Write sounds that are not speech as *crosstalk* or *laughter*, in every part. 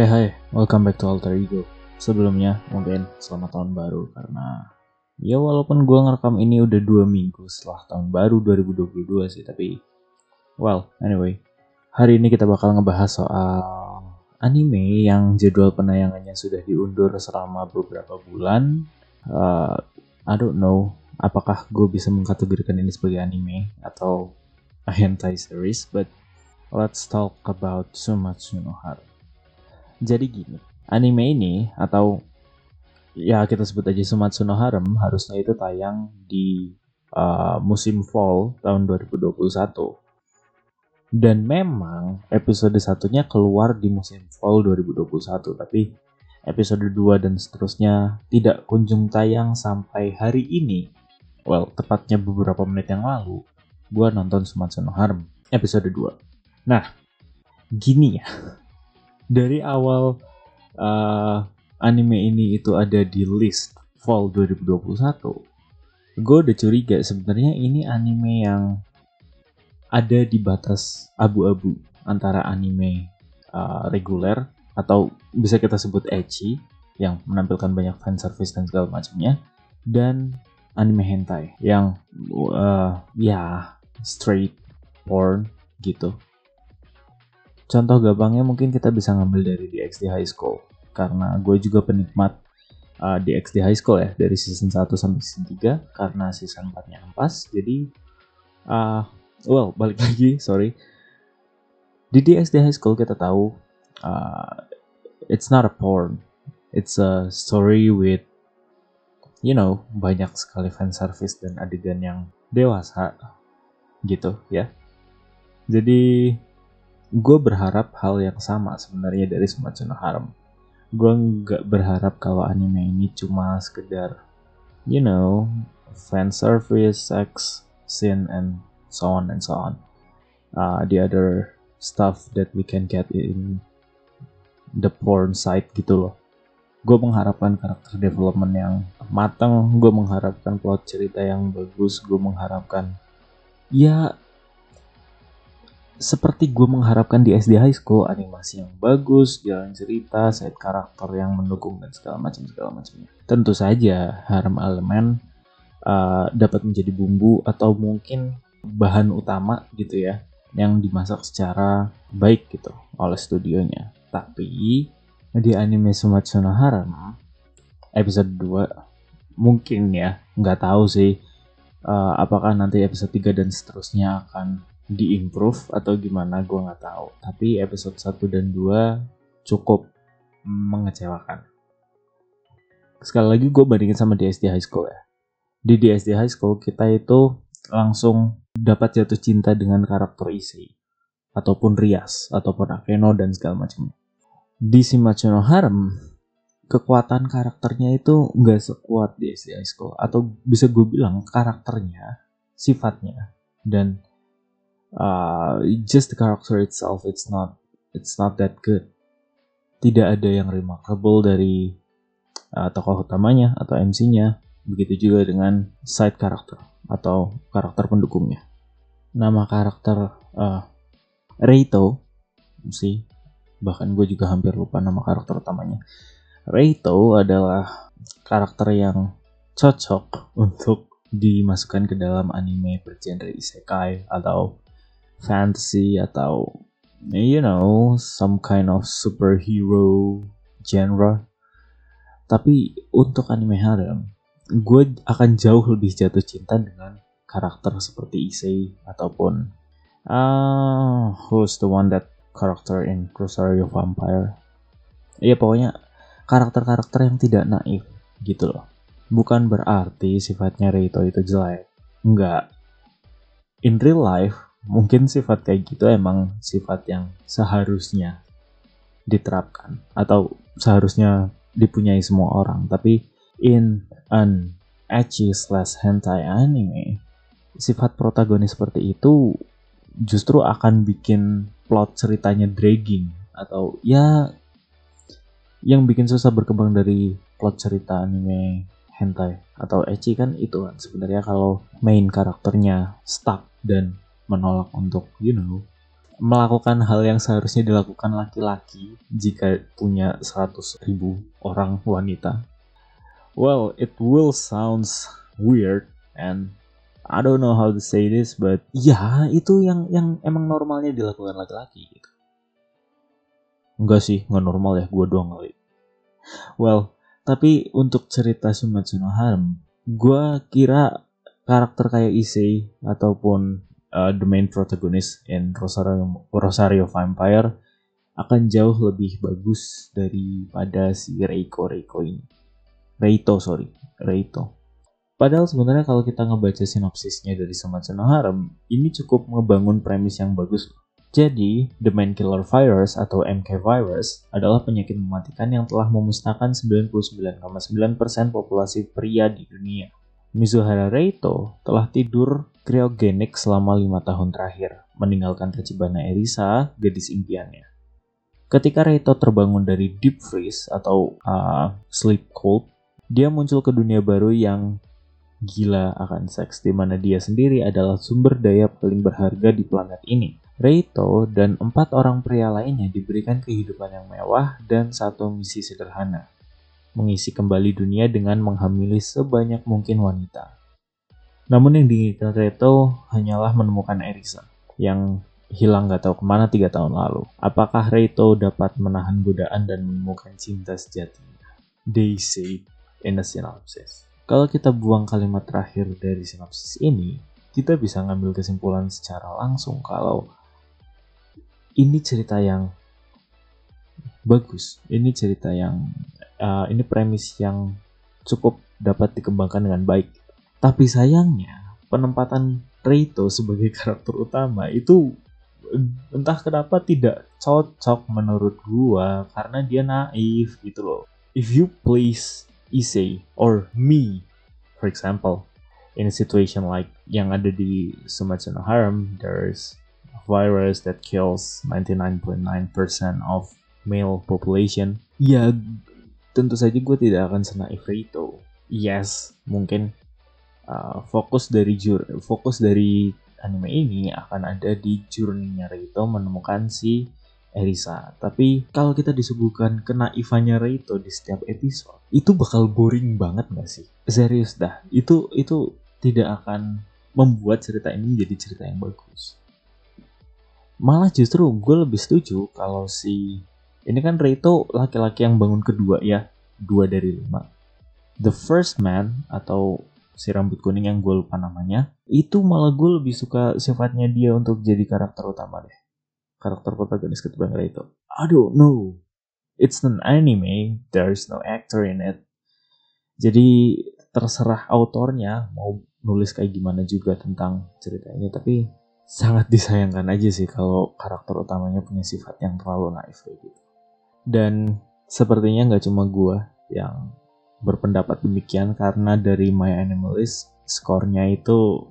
Oke, hai, welcome back to Alter Ego. Sebelumnya, mungkin selamat tahun baru karena ya walaupun gue ngerekam ini udah dua minggu setelah tahun baru 2022 sih, tapi well, anyway, hari ini kita bakal ngebahas soal anime yang jadwal penayangannya sudah diundur selama beberapa bulan. Uh, I don't know apakah gue bisa mengkategorikan ini sebagai anime atau hentai series, but let's talk about Sumatsu no Haru. Jadi gini, anime ini atau ya kita sebut aja Sumatsu no Harem harusnya itu tayang di uh, musim fall tahun 2021. Dan memang episode satunya keluar di musim fall 2021, tapi episode 2 dan seterusnya tidak kunjung tayang sampai hari ini. Well, tepatnya beberapa menit yang lalu, gue nonton Sumatsu no Harem episode 2. Nah, gini ya, dari awal uh, anime ini itu ada di list fall 2021, gue udah curiga sebenarnya ini anime yang ada di batas abu-abu antara anime uh, reguler atau bisa kita sebut ecchi yang menampilkan banyak fan service dan segala macamnya dan anime hentai yang uh, ya straight porn gitu Contoh gampangnya mungkin kita bisa ngambil dari DxD High School karena gue juga penikmat uh, DxD High School ya dari season 1 sampai season 3 karena season 4-nya ampas. Jadi uh, well balik *laughs* lagi sorry di DxD High School kita tahu uh, it's not a porn it's a story with you know banyak sekali fan service dan adegan yang dewasa gitu ya jadi gue berharap hal yang sama sebenarnya dari Sumatsu no Harem. Gue nggak berharap kalau anime ini cuma sekedar, you know, fan service, sex, scene, and so on and so on. Uh, the other stuff that we can get in the porn site gitu loh. Gue mengharapkan karakter development yang matang, gue mengharapkan plot cerita yang bagus, gue mengharapkan ya seperti gue mengharapkan di SD High School animasi yang bagus, jalan cerita, set karakter yang mendukung dan segala macam segala macamnya. Tentu saja harem elemen uh, dapat menjadi bumbu atau mungkin bahan utama gitu ya yang dimasak secara baik gitu oleh studionya. Tapi di anime Sumatsu no Harem episode 2 mungkin ya nggak tahu sih uh, apakah nanti episode 3 dan seterusnya akan diimprove atau gimana gue nggak tahu. Tapi episode 1 dan 2 cukup mengecewakan. Sekali lagi gue bandingin sama DSD High School ya. Di DSD High School kita itu langsung dapat jatuh cinta dengan karakter Issei. Ataupun Rias ataupun Akeno dan segala macamnya. Di Shimachu no Harem kekuatan karakternya itu nggak sekuat di SD High School. Atau bisa gue bilang karakternya sifatnya dan uh, just the character itself it's not it's not that good. Tidak ada yang remarkable dari uh, tokoh utamanya atau MC-nya begitu juga dengan side character atau karakter pendukungnya. Nama karakter uh, Reito sih bahkan gue juga hampir lupa nama karakter utamanya. Reito adalah karakter yang cocok untuk dimasukkan ke dalam anime bergenre isekai atau fantasy atau you know some kind of superhero genre. Tapi untuk anime harem gue akan jauh lebih jatuh cinta dengan karakter seperti Issei ataupun uh, who's the one that character in Rosario Vampire? Ya pokoknya karakter-karakter yang tidak naif gitu loh. Bukan berarti sifatnya Reito itu jelek. Enggak. In real life mungkin sifat kayak gitu emang sifat yang seharusnya diterapkan atau seharusnya dipunyai semua orang. Tapi in an ecchi slash hentai anime sifat protagonis seperti itu justru akan bikin plot ceritanya dragging atau ya yang bikin susah berkembang dari plot cerita anime hentai atau ecchi kan itu kan sebenarnya kalau main karakternya stuck dan menolak untuk you know melakukan hal yang seharusnya dilakukan laki-laki jika punya 100 ribu orang wanita. Well, it will sounds weird and I don't know how to say this, but ya itu yang yang emang normalnya dilakukan laki-laki gitu. Enggak sih, nggak normal ya, gue doang kali. Well, tapi untuk cerita Sumatsu no Harem, gue kira karakter kayak Issei ataupun uh, the main protagonist in Rosario, Rosario Vampire akan jauh lebih bagus daripada si Reiko Reiko ini. Reito sorry, Reito. Padahal sebenarnya kalau kita ngebaca sinopsisnya dari Sumatsu no Harem, ini cukup ngebangun premis yang bagus Jadi, the main killer virus atau MK virus adalah penyakit mematikan yang telah memusnahkan 99,9% populasi pria di dunia. Mizuhara Reito telah tidur kriogenik selama lima tahun terakhir, meninggalkan Tachibana Erisa, gadis impiannya. Ketika Reito terbangun dari deep freeze atau uh, sleep cold, dia muncul ke dunia baru yang gila akan seks, di mana dia sendiri adalah sumber daya paling berharga di planet ini. Reito dan empat orang pria lainnya diberikan kehidupan yang mewah dan satu misi sederhana, mengisi kembali dunia dengan menghamili sebanyak mungkin wanita. Namun yang diinginkan Reto hanyalah menemukan Erisa yang hilang gak tahu ke mana tiga tahun lalu. Apakah Reto dapat menahan godaan dan menemukan cinta sejatinya? They say in a synopsis. Kalau kita buang kalimat terakhir dari sinopsis ini, kita bisa ngambil kesimpulan secara langsung kalau ini cerita yang bagus. Ini cerita yang uh, ini premis yang cukup dapat dikembangkan dengan baik. Tapi sayangnya penempatan Reito sebagai *laughs* karakter utama itu entah kenapa tidak cocok menurut gua karena dia naif gitu loh. If you place Issei or me, for example, in a situation like yang ada di Sumatsu no Harem, there's a virus that kills 99.9% of male population. Ya tentu saja gue tidak akan senaif itu. Yes, mungkin uh, fokus dari jur fokus dari anime ini akan ada di journey-nya Reito menemukan si Erisa. Tapi kalau kita disuguhkan kenaifannya Reito di setiap episode, itu bakal boring banget gak sih? Serius dah, itu itu tidak akan membuat cerita ini menjadi cerita yang bagus. Malah justru gue lebih setuju kalau si ini kan Reito laki-laki yang bangun kedua ya, dua dari lima. The first man atau si rambut kuning yang gue lupa namanya, itu malah gue lebih suka sifatnya dia untuk jadi karakter utama deh. Karakter protagonis ketimbang Reito. I don't know. It's an anime, there's no actor in it. Jadi terserah autornya mau nulis kayak gimana juga tentang cerita ini, tapi sangat disayangkan aja sih kalau karakter utamanya punya sifat yang terlalu naif kayak gitu. Dan sepertinya nggak cuma gue yang berpendapat demikian karena dari My Animalist skornya itu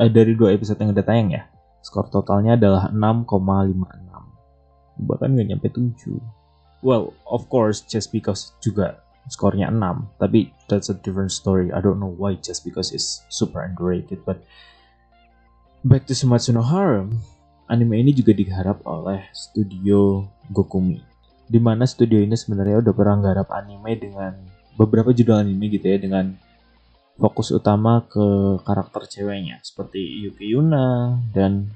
eh, dari dua episode yang udah tayang ya skor totalnya adalah 6,56 bahkan nggak nyampe 7 well of course just because juga skornya 6 tapi that's a different story. I don't know why just because it's super underrated but back to Sumatsu no Harem. Anime ini juga digarap oleh studio Gokumi di mana studio ini sebenarnya udah pernah garap anime dengan beberapa judul anime gitu ya dengan fokus utama ke karakter ceweknya seperti Yuki Yuna dan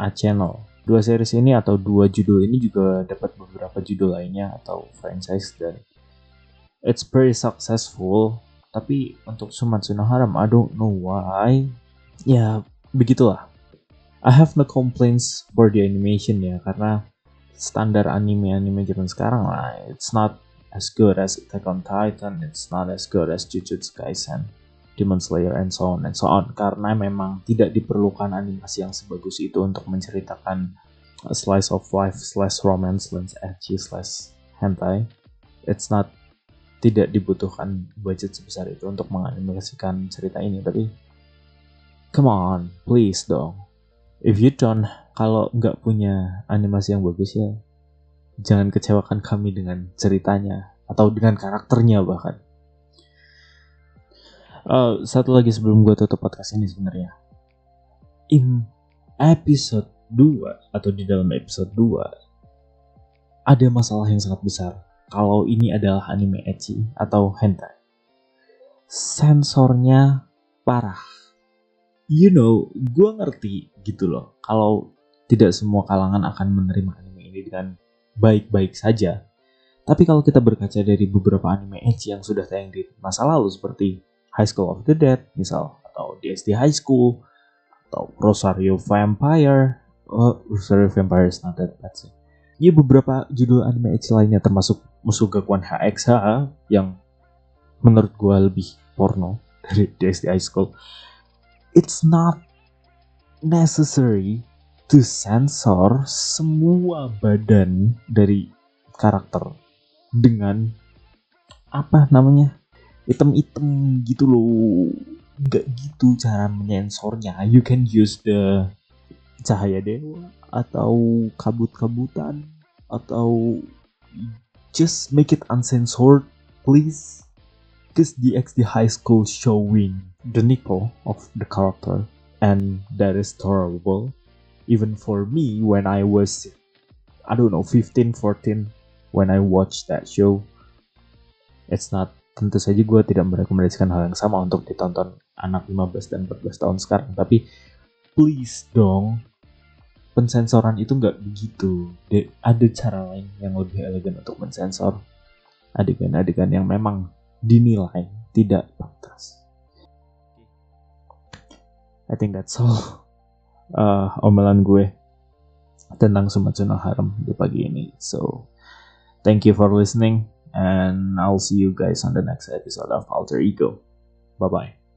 A Channel. Dua series ini atau dua judul ini juga dapat beberapa judul lainnya atau franchise dan it's very successful. Tapi untuk Sumatsu no Haram, I don't know why. Ya, begitulah. I have no complaints for the animation ya karena standar anime-anime zaman sekarang lah. It's not as good as Attack on Titan, it's not as good as Jujutsu Kaisen, Demon Slayer, and so on and so on. Karena memang tidak diperlukan animasi yang sebagus itu untuk menceritakan a slice of life slash romance slash edgy slash hentai. It's not tidak dibutuhkan budget sebesar itu untuk menganimasikan cerita ini, tapi come on, please dong. If you don't kalau nggak punya animasi yang bagus ya jangan kecewakan kami dengan ceritanya atau dengan karakternya bahkan. Uh, satu lagi sebelum gue tutup podcast ini sebenarnya. In episode 2 atau di dalam episode 2 ada masalah yang sangat besar kalau ini adalah anime ecchi atau hentai. Sensornya parah. You know, gue ngerti gitu loh. Kalau tidak semua kalangan akan menerima anime ini dengan baik-baik saja. Tapi kalau kita berkaca dari beberapa anime ecchi yang sudah tayang di masa lalu seperti High School of the Dead misal atau DSD High School atau Rosario Vampire, oh, Rosario Vampire is not that bad sih. Ya beberapa judul anime ecchi lainnya termasuk Musuh Gakuan HXH yang menurut gue lebih porno *laughs* dari DSD High School. It's not necessary sensor semua badan dari karakter dengan apa namanya item-item gitu loh. Nggak gitu cara menyensornya. You can use the cahaya dewa atau kabut-kabutan atau just make it uncensored please. Because the XD high school showing the nipple of the character and that is tolerable even for me when I was I don't know 15 14 when I watched that show it's not tentu saja gue tidak merekomendasikan hal yang sama untuk ditonton anak 15 dan 14 tahun sekarang. Tapi please dong pensensoran itu nggak begitu. De ada cara lain yang lebih elegan untuk mensensor adegan-adegan yang memang dinilai tidak pantas. I think that's all uh, omelan gue tentang Sumatsu no Harem di pagi ini. So, thank you for listening and I'll see you guys on the next episode of Alter Ego. Bye bye.